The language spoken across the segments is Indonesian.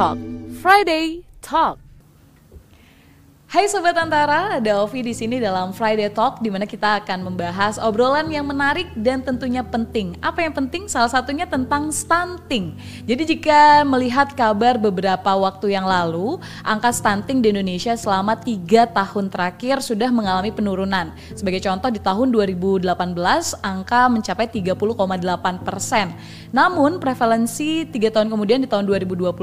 Talk, Friday Talk. Hai sobat Antara, ada Ovi di sini dalam Friday Talk di mana kita akan membahas obrolan yang menarik dan tentunya penting. Apa yang penting? Salah satunya tentang stunting. Jadi jika melihat kabar beberapa waktu yang lalu, angka stunting di Indonesia selama tiga tahun terakhir sudah mengalami penurunan. Sebagai contoh di tahun 2018 angka mencapai 30,8 persen. Namun prevalensi tiga tahun kemudian di tahun 2021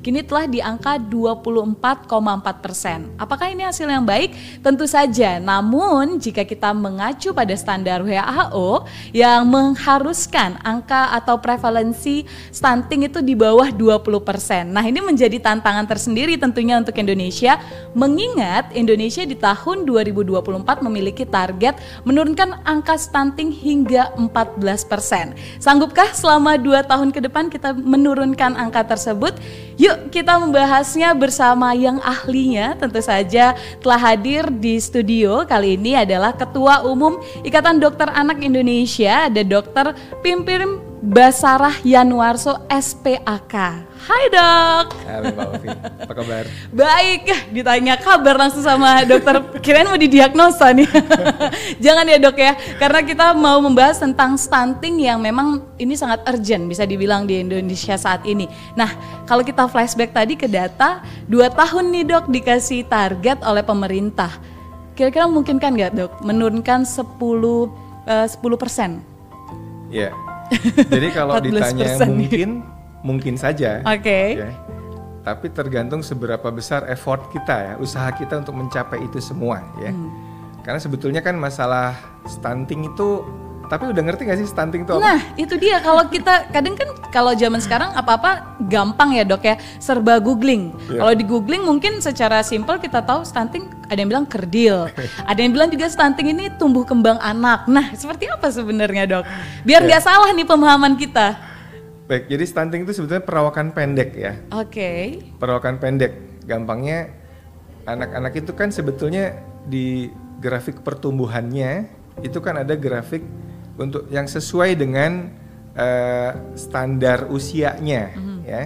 kini telah di angka 24,4 persen. Apakah ini hasil yang baik? Tentu saja. Namun jika kita mengacu pada standar WHO yang mengharuskan angka atau prevalensi stunting itu di bawah 20%. Nah, ini menjadi tantangan tersendiri tentunya untuk Indonesia mengingat Indonesia di tahun 2024 memiliki target menurunkan angka stunting hingga 14%. Sanggupkah selama 2 tahun ke depan kita menurunkan angka tersebut? Yuk kita membahasnya bersama yang ahlinya tentu saja telah hadir di studio kali ini adalah Ketua Umum Ikatan Dokter Anak Indonesia ada Dokter Pimpin Basarah Yanuarso SPAK. Hai dok. Halo Mbak Ovi, apa kabar? Baik, ditanya kabar langsung sama dokter. Kirain mau didiagnosa nih. Jangan ya dok ya, karena kita mau membahas tentang stunting yang memang ini sangat urgent bisa dibilang di Indonesia saat ini. Nah, kalau kita flashback tadi ke data, dua tahun nih dok dikasih target oleh pemerintah. Kira-kira mungkin kan nggak dok menurunkan 10 uh, 10 persen? Ya, jadi kalau ditanya mungkin, mungkin saja. Oke. Okay. Ya. Tapi tergantung seberapa besar effort kita ya, usaha kita untuk mencapai itu semua ya. Hmm. Karena sebetulnya kan masalah stunting itu tapi udah ngerti gak sih stunting itu apa? Nah, itu dia kalau kita kadang kan kalau zaman sekarang apa-apa gampang ya, Dok ya. Serba googling. Yeah. Kalau di googling mungkin secara simpel kita tahu stunting ada yang bilang kerdil. ada yang bilang juga stunting ini tumbuh kembang anak. Nah, seperti apa sebenarnya, Dok? Biar nggak yeah. salah nih pemahaman kita. Baik, jadi stunting itu sebetulnya perawakan pendek ya. Oke. Okay. Perawakan pendek. Gampangnya anak-anak itu kan sebetulnya di grafik pertumbuhannya itu kan ada grafik untuk yang sesuai dengan uh, standar usianya mm-hmm. ya.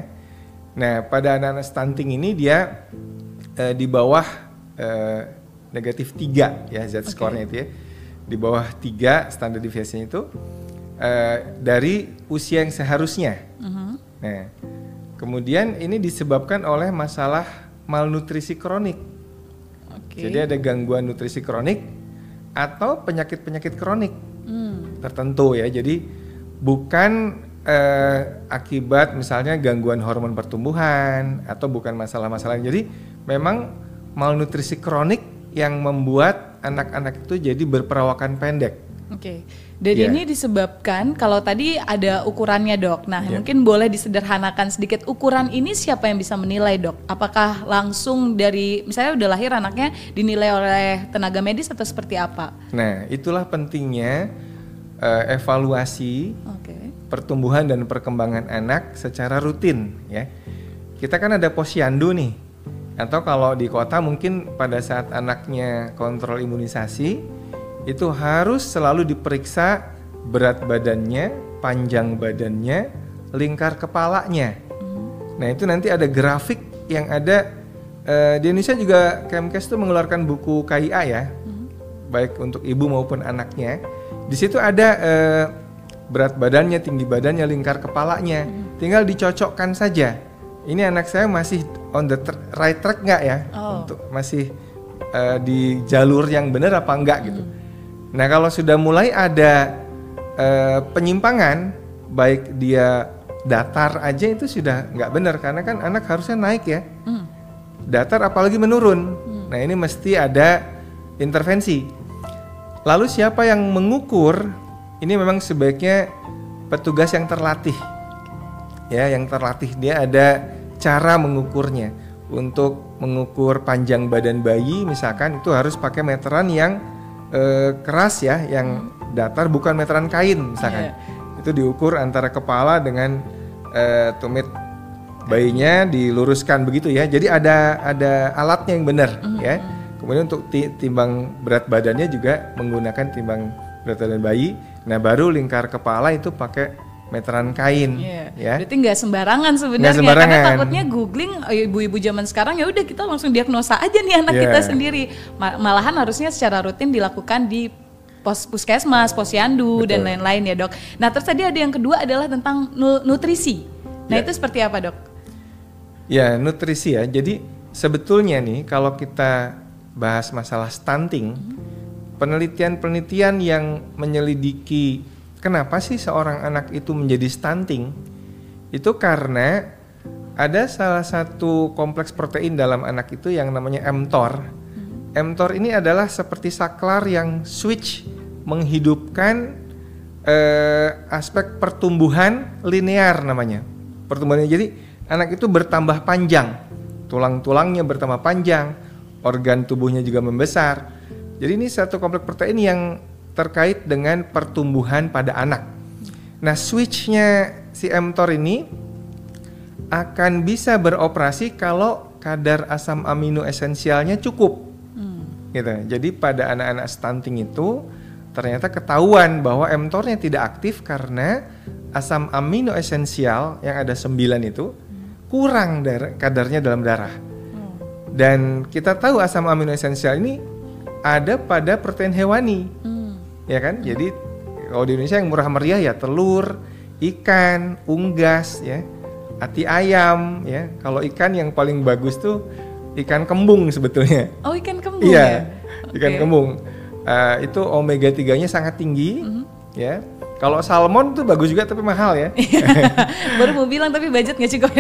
Nah, pada anak-anak stunting ini dia uh, di bawah uh, negatif 3 ya Z okay. skornya itu ya. Di bawah 3 standar deviasinya itu uh, dari usia yang seharusnya. Mm-hmm. Nah, kemudian ini disebabkan oleh masalah malnutrisi kronik. Okay. Jadi ada gangguan nutrisi kronik atau penyakit-penyakit kronik tertentu ya. Jadi bukan eh, akibat misalnya gangguan hormon pertumbuhan atau bukan masalah-masalah. Jadi memang malnutrisi kronik yang membuat anak-anak itu jadi berperawakan pendek. Oke. Okay. Dan yeah. ini disebabkan kalau tadi ada ukurannya dok. Nah yeah. mungkin boleh disederhanakan sedikit ukuran ini siapa yang bisa menilai dok? Apakah langsung dari misalnya udah lahir anaknya dinilai oleh tenaga medis atau seperti apa? Nah itulah pentingnya uh, evaluasi okay. pertumbuhan dan perkembangan anak secara rutin ya. Kita kan ada posyandu nih. Atau kalau di kota mungkin pada saat anaknya kontrol imunisasi itu harus selalu diperiksa berat badannya, panjang badannya, lingkar kepalanya. Hmm. Nah, itu nanti ada grafik yang ada uh, di Indonesia juga Kemkes itu mengeluarkan buku KIA ya. Hmm. Baik untuk ibu maupun anaknya di situ ada uh, berat badannya, tinggi badannya, lingkar kepalanya. Hmm. Tinggal dicocokkan saja. Ini anak saya masih on the right track nggak ya? Oh. Untuk masih uh, di jalur yang benar apa enggak gitu. hmm. Nah kalau sudah mulai ada uh, penyimpangan, baik dia datar aja itu sudah nggak benar karena kan anak harusnya naik ya. Hmm. Datar apalagi menurun. Hmm. Nah ini mesti ada intervensi. Lalu siapa yang mengukur? Ini memang sebaiknya petugas yang terlatih. Ya, yang terlatih dia ada cara mengukurnya. Untuk mengukur panjang badan bayi misalkan itu harus pakai meteran yang eh, keras ya, yang datar bukan meteran kain misalkan. Yeah. Itu diukur antara kepala dengan eh, tumit bayinya diluruskan begitu ya. Jadi ada ada alatnya yang benar mm -hmm. ya Kemudian untuk timbang berat badannya juga menggunakan timbang berat badan bayi. Nah baru lingkar kepala itu pakai meteran kain yeah. ya. Berarti nggak sembarangan sebenarnya sembarangan. karena takutnya googling eh, ibu-ibu zaman sekarang ya udah kita langsung diagnosa aja nih anak yeah. kita sendiri. Malahan harusnya secara rutin dilakukan di pos puskesmas, posyandu Betul. dan lain-lain ya, Dok. Nah, terus tadi ada yang kedua adalah tentang nutrisi. Nah, yeah. itu seperti apa, Dok? Ya, nutrisi ya. Jadi sebetulnya nih kalau kita bahas masalah stunting, penelitian-penelitian yang menyelidiki kenapa sih seorang anak itu menjadi stunting? Itu karena ada salah satu kompleks protein dalam anak itu yang namanya mTOR. mTOR ini adalah seperti saklar yang switch menghidupkan eh, aspek pertumbuhan linear namanya. Pertumbuhannya jadi anak itu bertambah panjang, tulang-tulangnya bertambah panjang, organ tubuhnya juga membesar. Jadi ini satu kompleks protein yang terkait dengan pertumbuhan pada anak. Nah, switchnya si mTOR ini akan bisa beroperasi kalau kadar asam amino esensialnya cukup. Hmm. Gitu. Jadi pada anak-anak stunting itu ternyata ketahuan bahwa mTOR-nya tidak aktif karena asam amino esensial yang ada 9 itu kurang darah, kadarnya dalam darah. Dan kita tahu asam amino esensial ini ada pada protein hewani. Hmm ya kan? Jadi kalau di Indonesia yang murah meriah ya telur, ikan, unggas, ya, hati ayam, ya. Kalau ikan yang paling bagus tuh ikan kembung sebetulnya. Oh ikan kembung iya, ya? ikan okay. kembung. Uh, itu omega 3-nya sangat tinggi, mm -hmm. ya. Kalau salmon tuh bagus juga tapi mahal ya. Baru mau bilang tapi budget nggak cukup.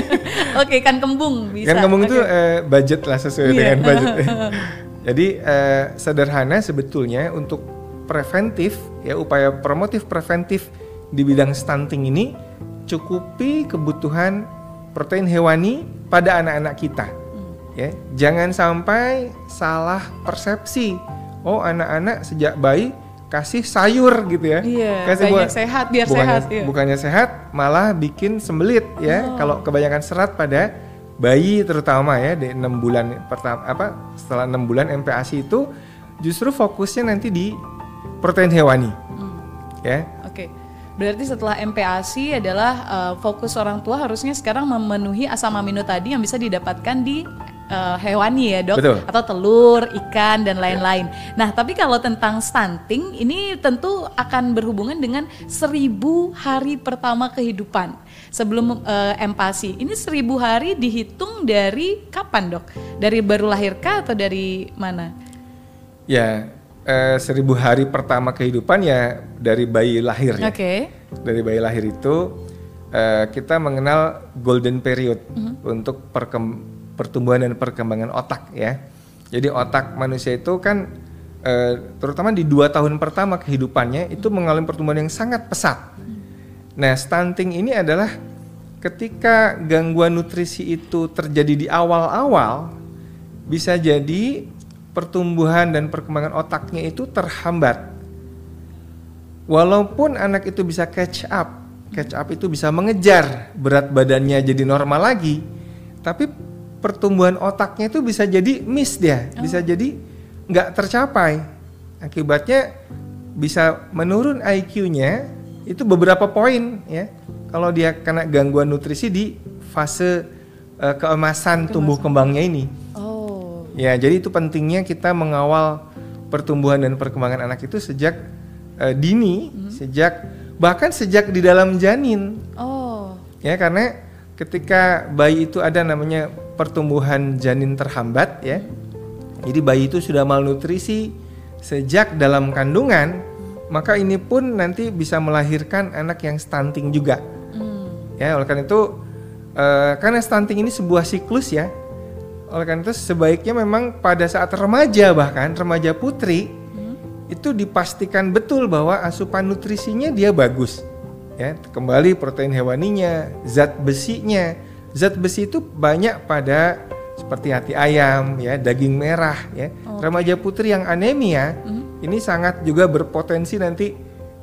Oke, ikan kembung bisa. Ikan kembung okay. itu uh, eh, budget lah sesuai yeah. dengan budget. Jadi uh, sederhana sebetulnya untuk preventif ya upaya promotif preventif di bidang stunting ini cukupi kebutuhan protein hewani pada anak-anak kita. Hmm. Ya, jangan sampai salah persepsi. Oh, anak-anak sejak bayi kasih sayur gitu ya. Iya, kasih buat sehat biar bukannya, sehat iya. Bukannya sehat, malah bikin sembelit ya. Oh. Kalau kebanyakan serat pada bayi terutama ya di enam bulan pertama apa setelah enam bulan MPASI itu justru fokusnya nanti di protein hewani. Hmm. Ya. Oke. Okay. Berarti setelah MPASI adalah uh, fokus orang tua harusnya sekarang memenuhi asam amino tadi yang bisa didapatkan di uh, hewani ya dok, Betul. atau telur, ikan dan lain-lain. Ya. Nah tapi kalau tentang stunting ini tentu akan berhubungan dengan seribu hari pertama kehidupan sebelum uh, MPASI. Ini seribu hari dihitung dari kapan dok? Dari baru lahirkah atau dari mana? Ya eh, seribu hari pertama kehidupan ya dari bayi lahir ya. Oke. Okay. Dari bayi lahir itu eh, kita mengenal golden period mm -hmm. untuk pertumbuhan dan perkembangan otak ya. Jadi otak manusia itu kan eh, terutama di dua tahun pertama kehidupannya itu mengalami pertumbuhan yang sangat pesat. Nah stunting ini adalah ketika gangguan nutrisi itu terjadi di awal-awal bisa jadi pertumbuhan dan perkembangan otaknya itu terhambat. Walaupun anak itu bisa catch up, catch up itu bisa mengejar berat badannya jadi normal lagi, tapi pertumbuhan otaknya itu bisa jadi miss dia, oh. bisa jadi nggak tercapai. Akibatnya bisa menurun IQ-nya itu beberapa poin ya. Kalau dia kena gangguan nutrisi di fase uh, keemasan tumbuh kembangnya ini. Ya, jadi itu pentingnya kita mengawal pertumbuhan dan perkembangan anak itu sejak uh, dini, hmm. sejak bahkan sejak di dalam janin. Oh. Ya, karena ketika bayi itu ada namanya pertumbuhan janin terhambat ya. Jadi bayi itu sudah malnutrisi sejak dalam kandungan, maka ini pun nanti bisa melahirkan anak yang stunting juga. Hmm. Ya, oleh karena itu uh, karena stunting ini sebuah siklus ya oleh karena itu sebaiknya memang pada saat remaja bahkan remaja putri hmm. itu dipastikan betul bahwa asupan nutrisinya dia bagus. Ya, kembali protein hewaninya, zat besinya. Zat besi itu banyak pada seperti hati ayam, ya, daging merah, ya. Okay. Remaja putri yang anemia hmm. ini sangat juga berpotensi nanti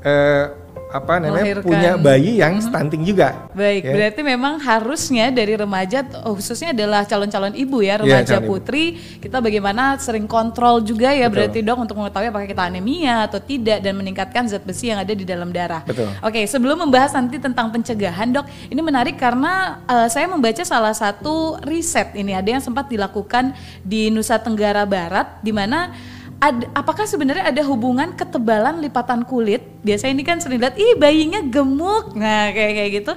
eh, apa namanya Melahirkan. punya bayi yang stunting juga. Baik, ya. berarti memang harusnya dari remaja oh, khususnya adalah calon-calon ibu ya, iya, remaja ya, putri, ibu. kita bagaimana sering kontrol juga ya Betul. berarti dok untuk mengetahui apakah kita anemia atau tidak dan meningkatkan zat besi yang ada di dalam darah. Betul. Oke, sebelum membahas nanti tentang pencegahan, Dok, ini menarik karena uh, saya membaca salah satu riset ini ada yang sempat dilakukan di Nusa Tenggara Barat di mana ad, apakah sebenarnya ada hubungan ketebalan lipatan kulit? Biasanya ini kan sering lihat, ih bayinya gemuk, nah kayak kayak gitu.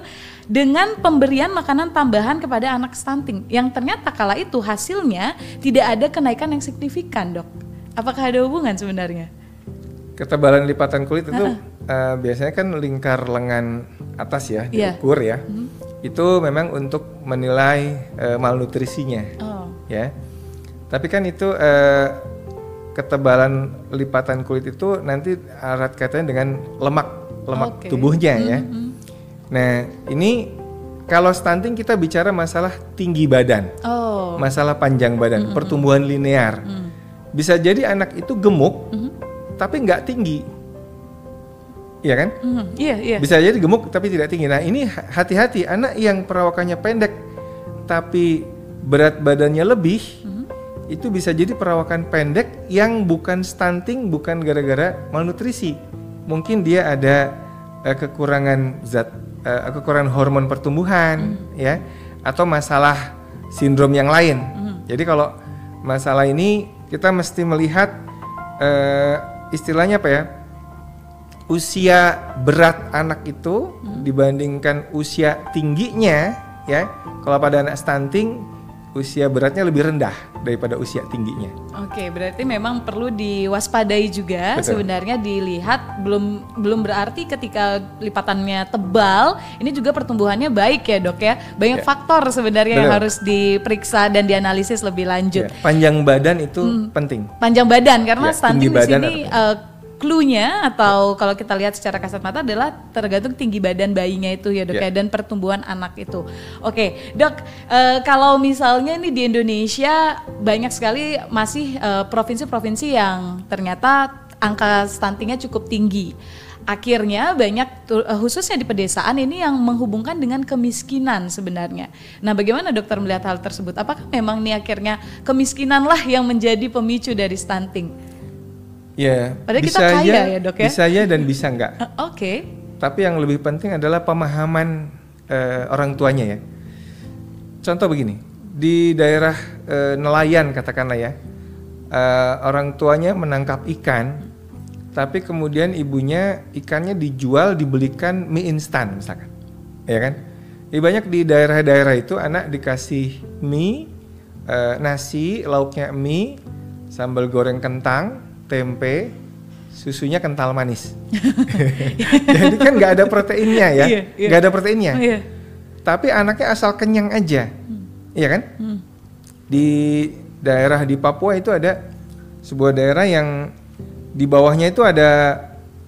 Dengan pemberian makanan tambahan kepada anak stunting, yang ternyata kala itu hasilnya tidak ada kenaikan yang signifikan, dok. Apakah ada hubungan sebenarnya? Ketebalan lipatan kulit itu uh uh, biasanya kan lingkar lengan atas ya yeah. diukur ya. Mm -hmm. Itu memang untuk menilai uh, malnutrisinya, oh. ya. Tapi kan itu uh, ketebalan lipatan kulit itu nanti erat kaitannya dengan lemak lemak okay. tubuhnya ya. mm -hmm. Nah ini kalau stunting kita bicara masalah tinggi badan, oh. masalah panjang badan, mm -hmm. pertumbuhan linear. Mm. Bisa jadi anak itu gemuk, mm -hmm. tapi nggak tinggi, iya kan? Mm -hmm. yeah, Yeah. Bisa jadi gemuk tapi tidak tinggi. Nah ini hati-hati anak yang perawakannya pendek tapi berat badannya lebih. Itu bisa jadi perawakan pendek yang bukan stunting, bukan gara-gara malnutrisi. Mungkin dia ada uh, kekurangan zat, uh, kekurangan hormon pertumbuhan, mm. ya, atau masalah sindrom yang lain. Mm. Jadi kalau masalah ini kita mesti melihat uh, istilahnya apa ya? Usia berat anak itu mm. dibandingkan usia tingginya, ya. Kalau pada anak stunting usia beratnya lebih rendah daripada usia tingginya. Oke, berarti memang perlu diwaspadai juga Betul. sebenarnya dilihat belum belum berarti ketika lipatannya tebal, ini juga pertumbuhannya baik ya, Dok ya. Banyak ya. faktor sebenarnya Betul. yang harus diperiksa dan dianalisis lebih lanjut. Ya. Panjang badan itu hmm. penting. Panjang badan karena ya, stunting di sini clue-nya atau kalau kita lihat secara kasat mata adalah tergantung tinggi badan bayinya itu ya dok yeah. ya dan pertumbuhan anak itu. Oke dok, uh, kalau misalnya ini di Indonesia banyak sekali masih provinsi provinsi-provinsi yang ternyata angka stuntingnya cukup tinggi. Akhirnya banyak uh, khususnya di pedesaan ini yang menghubungkan dengan kemiskinan sebenarnya. Nah, bagaimana dokter melihat hal tersebut? Apakah memang nih akhirnya kemiskinanlah yang menjadi pemicu dari stunting? Ya, Padahal bisa kita kaya ya, ya dok ya. Bisa ya dan bisa enggak. Oke. Okay. Tapi yang lebih penting adalah pemahaman uh, orang tuanya ya. Contoh begini, di daerah uh, nelayan katakanlah ya, uh, orang tuanya menangkap ikan, tapi kemudian ibunya ikannya dijual dibelikan mie instan misalkan, ya kan? Di banyak di daerah-daerah itu anak dikasih mie, uh, nasi, lauknya mie, sambal goreng kentang, tempe, susunya kental manis. Jadi kan nggak ada proteinnya ya, iya, iya. nggak ada proteinnya. Iya. Tapi anaknya asal kenyang aja, hmm. iya kan? Hmm. Di daerah di Papua itu ada sebuah daerah yang di bawahnya itu ada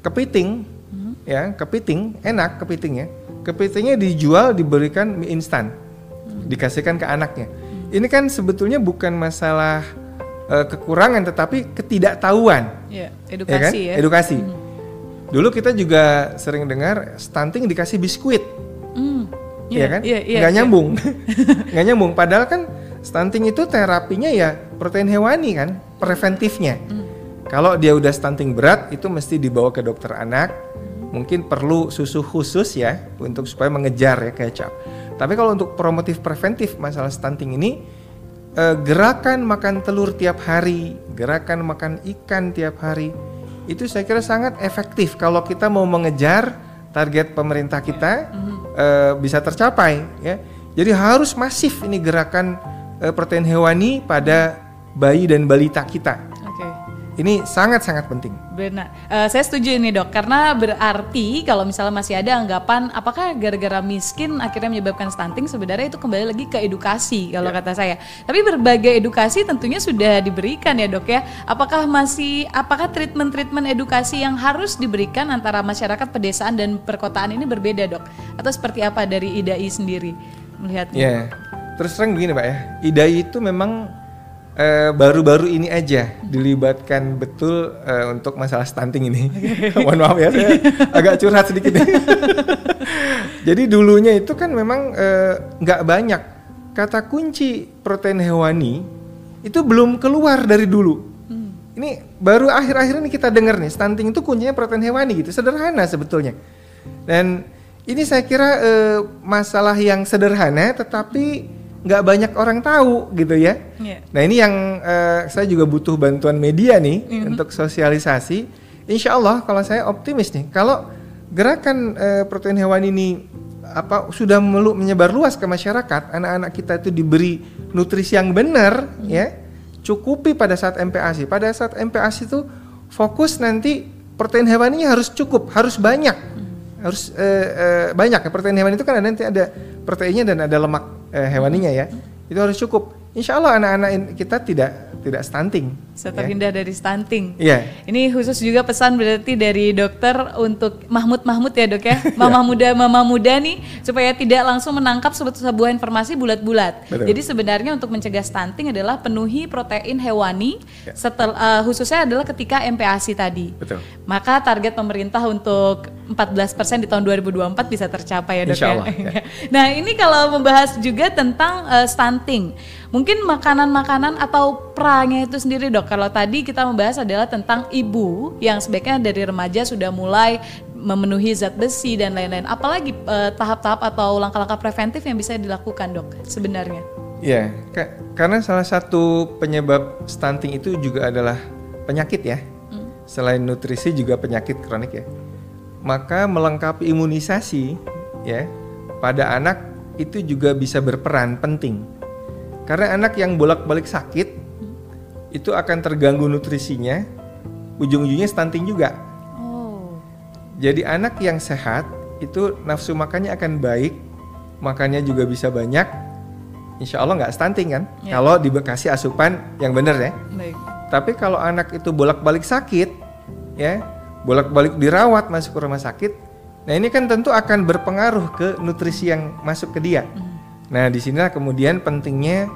kepiting, hmm. ya kepiting enak kepitingnya. Kepitingnya dijual diberikan mie instan, hmm. dikasihkan ke anaknya. Hmm. Ini kan sebetulnya bukan masalah uh, kekurangan tetapi ketidaktahuan. Ya, edukasi ya. Kan? ya. Edukasi. Hmm. Dulu kita juga sering dengar stunting dikasih biskuit. Hmm. Yeah, ya kan? Yeah, yeah, Nggak yeah. nyambung. Nggak nyambung padahal kan stunting itu terapinya ya protein hewani kan, preventifnya. Hmm. Kalau dia udah stunting berat itu mesti dibawa ke dokter anak. Mungkin perlu susu khusus ya untuk supaya mengejar ya kecap. Tapi kalau untuk promotif preventif masalah stunting ini uh, gerakan makan telur tiap hari, gerakan makan ikan tiap hari, itu saya kira sangat efektif kalau kita mau mengejar target pemerintah kita uh, bisa tercapai ya. Jadi harus masif ini gerakan uh, protein hewani pada bayi dan balita kita. Ini sangat-sangat penting. Benar. Uh, saya setuju ini dok, karena berarti kalau misalnya masih ada anggapan apakah gara-gara miskin akhirnya menyebabkan stunting, sebenarnya itu kembali lagi ke edukasi kalau ya. kata saya. Tapi berbagai edukasi tentunya sudah diberikan ya dok ya. Apakah masih, apakah treatment-treatment edukasi yang harus diberikan antara masyarakat pedesaan dan perkotaan ini berbeda dok? Atau seperti apa dari IDAI sendiri melihatnya? Ya, terus terang begini pak ya, IDAI itu memang baru-baru uh, ini aja dilibatkan betul uh, untuk masalah stunting ini. Mohon maaf ya, saya agak curhat sedikit. Jadi dulunya itu kan memang nggak uh, banyak kata kunci protein hewani itu belum keluar dari dulu. Hmm. Ini baru akhir-akhir ini kita dengar nih stunting itu kuncinya protein hewani gitu, sederhana sebetulnya. Dan ini saya kira uh, masalah yang sederhana tetapi nggak banyak orang tahu gitu ya. Yeah. Nah ini yang uh, saya juga butuh bantuan media nih mm-hmm. untuk sosialisasi. Insya Allah kalau saya optimis nih kalau gerakan uh, protein hewan ini apa sudah melu, menyebar luas ke masyarakat, anak-anak kita itu diberi nutrisi yang benar mm-hmm. ya, cukupi pada saat MPASI. Pada saat MPASI itu fokus nanti protein hewaninya harus cukup, harus banyak. Mm-hmm. Harus uh, uh, banyak ya protein hewan itu kan ada nanti ada proteinnya dan ada lemak eh, hewaninya ya. Itu harus cukup. Insya Allah anak-anak kita tidak tidak stunting. Bisa terhindar ya. dari stunting. Iya. Ini khusus juga pesan berarti dari dokter untuk Mahmud Mahmud ya dok ya, mama muda mama muda nih supaya tidak langsung menangkap sebuah informasi bulat-bulat. Jadi sebenarnya untuk mencegah stunting adalah penuhi protein hewani ya. setel, uh, khususnya adalah ketika MPASI tadi. Betul. Maka target pemerintah untuk 14% di tahun 2024 bisa tercapai ya dok Insya ya? Allah, ya. nah ini kalau membahas juga tentang uh, stunting Mungkin makanan-makanan atau pranya itu sendiri dok. Kalau tadi kita membahas adalah tentang ibu yang sebaiknya dari remaja sudah mulai memenuhi zat besi dan lain-lain. Apalagi eh, tahap-tahap atau langkah-langkah preventif yang bisa dilakukan dok sebenarnya? Ya, karena salah satu penyebab stunting itu juga adalah penyakit ya. Hmm. Selain nutrisi juga penyakit kronik ya. Maka melengkapi imunisasi ya pada anak itu juga bisa berperan penting karena anak yang bolak-balik sakit itu akan terganggu nutrisinya, ujung-ujungnya stunting juga. Oh. Jadi anak yang sehat itu nafsu makannya akan baik, makannya juga bisa banyak. Insya Allah nggak stunting kan? Ya. Kalau dibekasi asupan yang benar ya. Baik. Tapi kalau anak itu bolak-balik sakit, ya, bolak-balik dirawat masuk ke rumah sakit, nah ini kan tentu akan berpengaruh ke nutrisi yang masuk ke dia. Hmm. Nah, di di sinilah kemudian pentingnya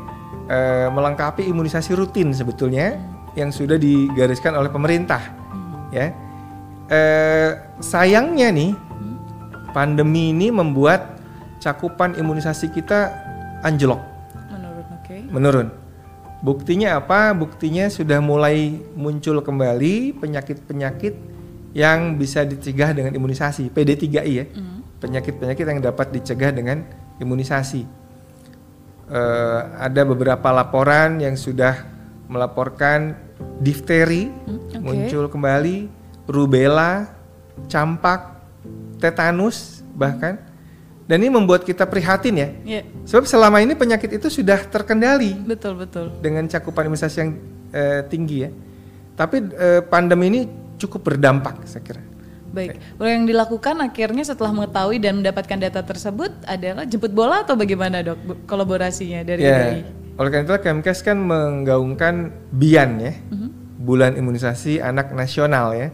uh, melengkapi imunisasi rutin sebetulnya yang sudah digariskan oleh pemerintah. Hmm. Ya, uh, sayangnya nih pandemi ini membuat cakupan imunisasi kita anjlok. Menurun, oke. Okay. Menurun. Buktinya apa? Buktinya sudah mulai muncul kembali penyakit-penyakit yang bisa dicegah dengan imunisasi, PD3I ya. Hmm. Penyakit-penyakit yang dapat dicegah dengan imunisasi. Uh, ada beberapa laporan yang sudah melaporkan difteri hmm, okay. muncul kembali, rubella, campak, tetanus bahkan. Dan ini membuat kita prihatin ya. Yeah. Sebab selama ini penyakit itu sudah terkendali. Betul, betul. Dengan cakupan imunisasi yang uh, tinggi ya. Tapi uh, pandemi ini cukup berdampak saya kira. Baik, kalau yang dilakukan akhirnya setelah mengetahui dan mendapatkan data tersebut adalah jemput bola atau bagaimana dok kolaborasinya dari ya, dari? Oleh karena itu Kemkes kan menggaungkan BIAN ya, uh-huh. Bulan Imunisasi Anak Nasional ya.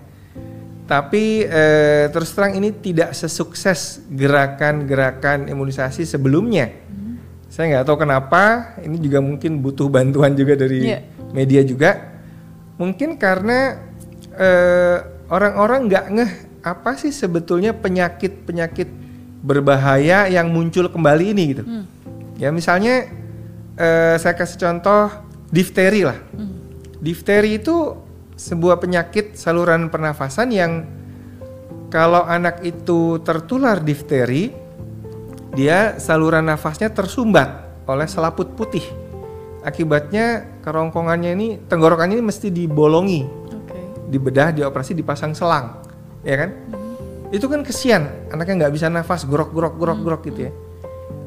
Tapi eh, terus terang ini tidak sesukses gerakan-gerakan imunisasi sebelumnya. Uh-huh. Saya nggak tahu kenapa. Ini juga mungkin butuh bantuan juga dari yeah. media juga. Mungkin karena eh, orang-orang nggak ngeh apa sih sebetulnya penyakit-penyakit berbahaya yang muncul kembali ini gitu. Hmm. Ya misalnya eh, saya kasih contoh difteri lah. Hmm. Difteri itu sebuah penyakit saluran pernafasan yang kalau anak itu tertular difteri, dia saluran nafasnya tersumbat oleh selaput putih. Akibatnya kerongkongannya ini, tenggorokannya ini mesti dibolongi. Dibedah, dioperasi, dipasang selang ya kan? Hmm. Itu kan kesian, anaknya nggak bisa nafas, grok grok grok grok gitu ya.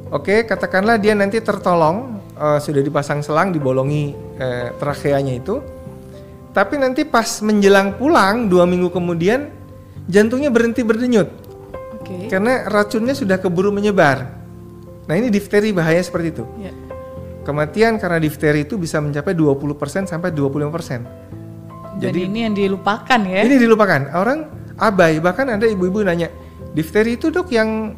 Oke, katakanlah dia nanti tertolong, uh, sudah dipasang selang, dibolongi uh, trakeanya itu. Tapi nanti pas menjelang pulang dua minggu kemudian jantungnya berhenti berdenyut. Okay. Karena racunnya sudah keburu menyebar. Nah ini difteri bahaya seperti itu. Yeah. Kematian karena difteri itu bisa mencapai 20% sampai 25%. Jadi ini yang dilupakan ya. Ini dilupakan. Orang abai bahkan ada ibu-ibu nanya difteri itu dok yang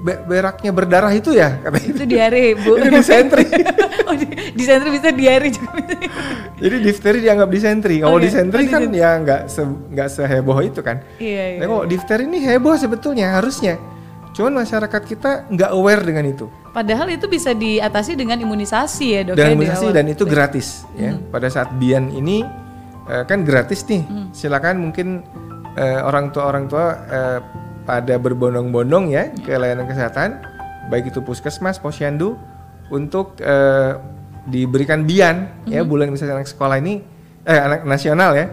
be beraknya berdarah itu ya katanya. Itu diare, Bu. itu disentri. oh, di, disentri bisa diare juga. Jadi difteri dianggap disentri. Kalau okay. disentri oh, kan disentri. ya nggak se nggak seheboh itu kan. Iya, iya. Nah, kalau iya. difteri ini heboh sebetulnya harusnya. Cuman masyarakat kita nggak aware dengan itu. Padahal itu bisa diatasi dengan imunisasi ya dok. Dengan ya, imunisasi dan itu gratis ya. Hmm. Pada saat Bian ini uh, kan gratis nih. Hmm. Silakan mungkin uh, orang tua orang tua uh, pada berbondong-bondong ya ke layanan kesehatan, baik itu puskesmas, posyandu, untuk uh, diberikan bian mm-hmm. ya bulan misalnya anak sekolah ini eh anak nasional ya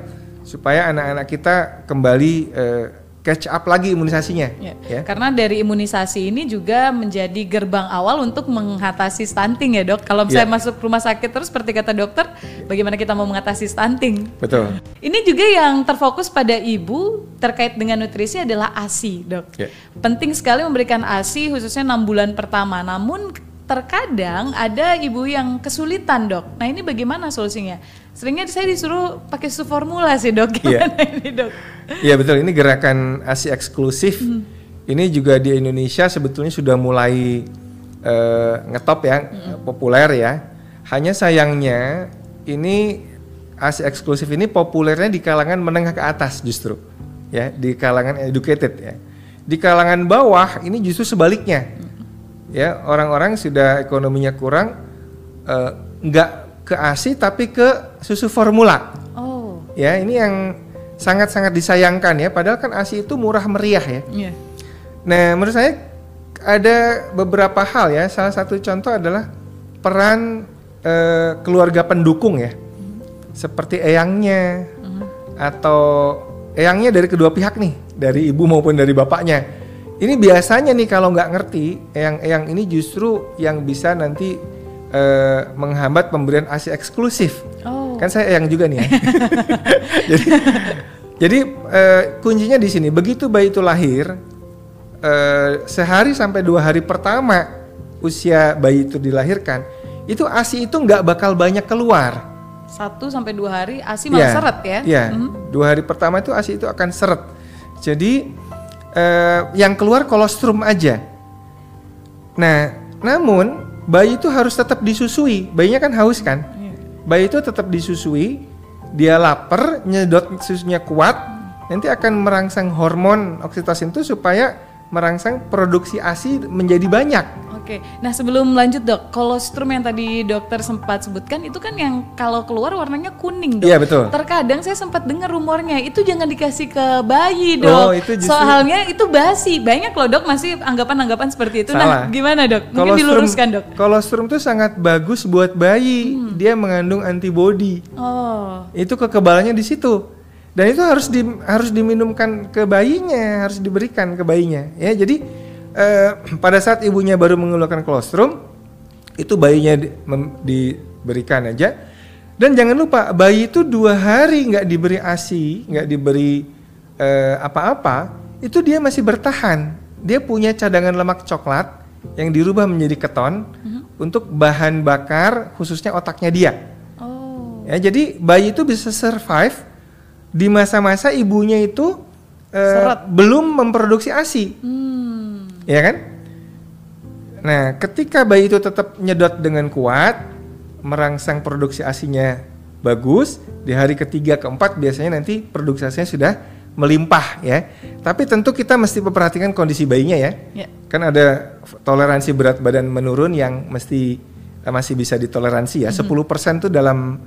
supaya anak-anak kita kembali uh, catch up lagi imunisasinya. Ya. ya. Karena dari imunisasi ini juga menjadi gerbang awal untuk mengatasi stunting ya dok. Kalau misalnya ya. masuk rumah sakit terus seperti kata dokter, bagaimana kita mau mengatasi stunting? Betul. Ini juga yang terfokus pada ibu terkait dengan nutrisi adalah ASI dok. Ya. Penting sekali memberikan ASI khususnya enam bulan pertama. Namun terkadang ada ibu yang kesulitan dok. Nah ini bagaimana solusinya? Seringnya saya disuruh pakai susu formula sih dok. Iya ini dok? Iya betul. Ini gerakan asi eksklusif. Hmm. Ini juga di Indonesia sebetulnya sudah mulai uh, ngetop ya, hmm. populer ya. Hanya sayangnya ini asi eksklusif ini populernya di kalangan menengah ke atas justru, ya di kalangan educated ya. Di kalangan bawah ini justru sebaliknya. Hmm ya orang-orang sudah ekonominya kurang uh, nggak ke ASI tapi ke susu formula. Oh. Ya ini yang sangat-sangat disayangkan ya. Padahal kan ASI itu murah meriah ya. Yeah. Nah menurut saya ada beberapa hal ya. Salah satu contoh adalah peran uh, keluarga pendukung ya, mm-hmm. seperti eyangnya mm-hmm. atau eyangnya dari kedua pihak nih, dari ibu maupun dari bapaknya ini biasanya nih kalau nggak ngerti, yang yang ini justru yang bisa nanti uh, menghambat pemberian ASI eksklusif. Oh. Kan saya yang juga nih ya. jadi jadi uh, kuncinya di sini. Begitu bayi itu lahir, uh, sehari sampai dua hari pertama usia bayi itu dilahirkan, itu ASI itu nggak bakal banyak keluar. Satu sampai dua hari ASI malah ya, seret ya? Iya. Hmm. Dua hari pertama itu ASI itu akan seret. Jadi eh, yang keluar kolostrum aja. Nah, namun bayi itu harus tetap disusui. Bayinya kan haus kan? Iya. Bayi itu tetap disusui. Dia lapar, nyedot susunya kuat, nanti akan merangsang hormon oksitosin itu supaya merangsang produksi ASI menjadi banyak. Oke, nah sebelum lanjut dok, kolostrum yang tadi dokter sempat sebutkan itu kan yang kalau keluar warnanya kuning dok. Iya betul. Terkadang saya sempat dengar rumornya itu jangan dikasih ke bayi dok. Oh, itu justru... Soalnya itu basi. Banyak loh dok masih anggapan-anggapan seperti itu. Nah, Salah. Nah gimana dok? Mungkin kolostrum, diluruskan dok. Kolostrum itu sangat bagus buat bayi. Hmm. Dia mengandung antibodi. Oh. Itu kekebalannya di situ dan itu harus di, harus diminumkan ke bayinya harus diberikan ke bayinya ya jadi eh, pada saat ibunya baru mengeluarkan kolostrum itu bayinya di, mem, diberikan aja dan jangan lupa bayi itu dua hari nggak diberi asi nggak diberi eh, apa-apa itu dia masih bertahan dia punya cadangan lemak coklat yang dirubah menjadi keton uh-huh. untuk bahan bakar khususnya otaknya dia oh. ya jadi bayi itu bisa survive di masa-masa ibunya itu uh, belum memproduksi ASI. Hmm. Ya kan? Nah, ketika bayi itu tetap nyedot dengan kuat, merangsang produksi ASINya bagus, di hari ketiga keempat biasanya nanti produksi ASINya sudah melimpah ya. Tapi tentu kita mesti memperhatikan kondisi bayinya ya. ya. Kan ada toleransi berat badan menurun yang mesti eh, masih bisa ditoleransi ya. Mm -hmm. 10% tuh dalam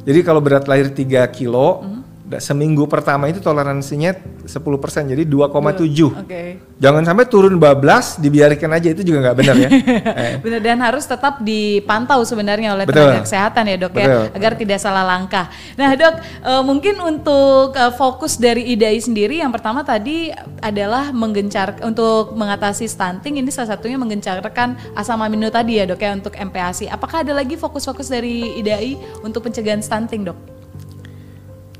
jadi kalau berat lahir 3 kilo, mm -hmm seminggu pertama itu toleransinya 10% jadi 2,7. Okay. Jangan sampai turun bablas dibiarkan aja itu juga nggak benar ya. eh. Benar dan harus tetap dipantau sebenarnya oleh Betul. tenaga kesehatan ya dok ya, Betul. ya agar tidak salah langkah. Nah dok uh, mungkin untuk uh, fokus dari IDAI sendiri yang pertama tadi adalah menggencar untuk mengatasi stunting ini salah satunya menggencarkan asam amino tadi ya dok ya untuk MPASI. Apakah ada lagi fokus-fokus dari IDAI untuk pencegahan stunting dok?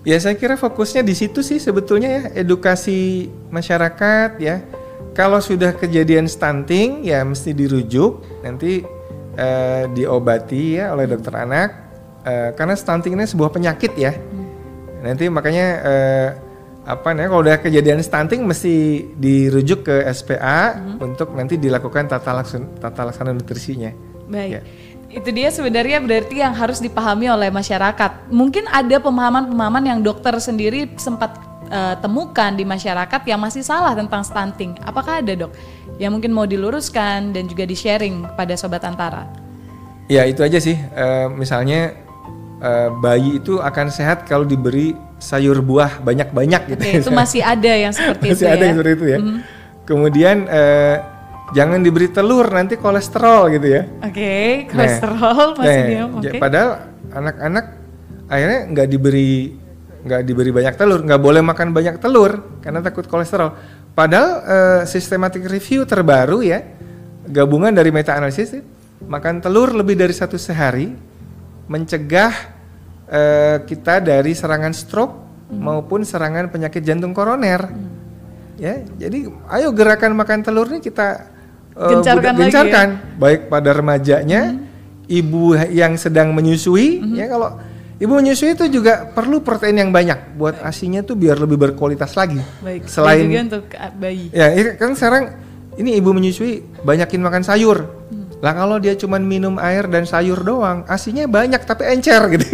Ya saya kira fokusnya di situ sih sebetulnya ya edukasi masyarakat ya. Kalau sudah kejadian stunting ya mesti dirujuk nanti eh, diobati ya oleh dokter anak eh, karena stunting ini sebuah penyakit ya. Nanti makanya eh, apa nih kalau udah kejadian stunting mesti dirujuk ke SPA hmm. untuk nanti dilakukan tata laksana tata laksana nutrisinya. Baik. Ya. Itu dia sebenarnya berarti yang harus dipahami oleh masyarakat. Mungkin ada pemahaman-pemahaman yang dokter sendiri sempat uh, temukan di masyarakat yang masih salah tentang stunting. Apakah ada dok yang mungkin mau diluruskan dan juga di-sharing pada sobat antara? Ya itu aja sih. Uh, misalnya uh, bayi itu akan sehat kalau diberi sayur buah banyak-banyak gitu. Oke, itu masih ada yang seperti masih itu ada ya. yang seperti itu ya. Mm -hmm. Kemudian uh, jangan diberi telur nanti kolesterol gitu ya. Oke, okay, kolesterol nah, masih nah, Okay. Padahal anak-anak akhirnya nggak diberi nggak diberi banyak telur, nggak boleh makan banyak telur karena takut kolesterol. Padahal uh, systematic review terbaru ya gabungan dari meta analisis makan telur lebih dari satu sehari mencegah uh, kita dari serangan stroke hmm. maupun serangan penyakit jantung koroner. Hmm. Ya, jadi ayo gerakan makan telur ini kita uh, gencarkan, gencarkan ya? baik pada remajanya, hmm. ibu yang sedang menyusui, hmm. ya kalau ibu menyusui itu juga perlu protein yang banyak buat asinya tuh biar lebih berkualitas lagi. Baik. Selain juga untuk bayi. Ya, kan sekarang ini ibu menyusui banyakin makan sayur. Hmm. Lah kalau dia cuma minum air dan sayur doang, asinya banyak tapi encer gitu.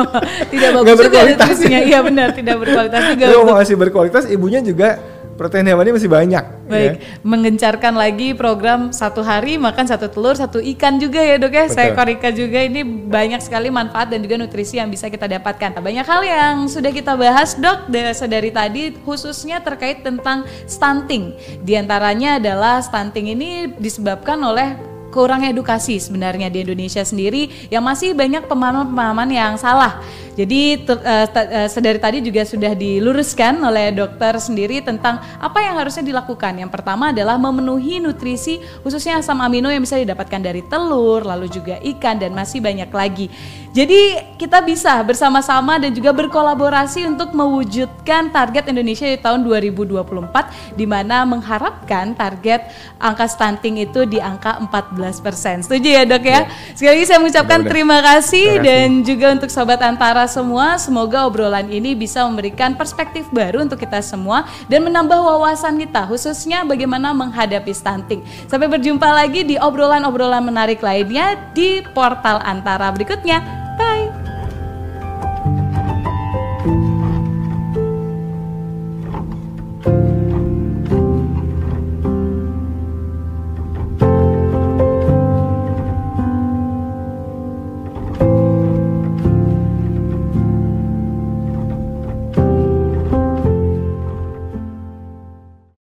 tidak bagus Gak berkualitas. Iya benar, tidak berkualitas juga. Kalau mau masih berkualitas, ibunya juga protein hewani masih banyak. Baik, ya. mengencarkan lagi program satu hari makan satu telur, satu ikan juga ya dok ya. Betul. Saya korika juga ini banyak sekali manfaat dan juga nutrisi yang bisa kita dapatkan. Banyak hal yang sudah kita bahas dok dari tadi khususnya terkait tentang stunting. Di antaranya adalah stunting ini disebabkan oleh kurang edukasi sebenarnya di Indonesia sendiri yang masih banyak pemahaman-pemahaman yang salah. Jadi ter, uh, uh, sedari tadi juga sudah diluruskan oleh dokter sendiri tentang apa yang harusnya dilakukan. Yang pertama adalah memenuhi nutrisi khususnya asam amino yang bisa didapatkan dari telur, lalu juga ikan dan masih banyak lagi. Jadi kita bisa bersama-sama dan juga berkolaborasi untuk mewujudkan target Indonesia di tahun 2024 di mana mengharapkan target angka stunting itu di angka 14%. Setuju ya, Dok ya? ya. Sekali lagi saya mengucapkan udah, terima, kasih terima kasih dan juga untuk sobat Antara semua, semoga obrolan ini bisa memberikan perspektif baru untuk kita semua dan menambah wawasan kita khususnya bagaimana menghadapi stunting. Sampai berjumpa lagi di obrolan-obrolan menarik lainnya di portal Antara berikutnya.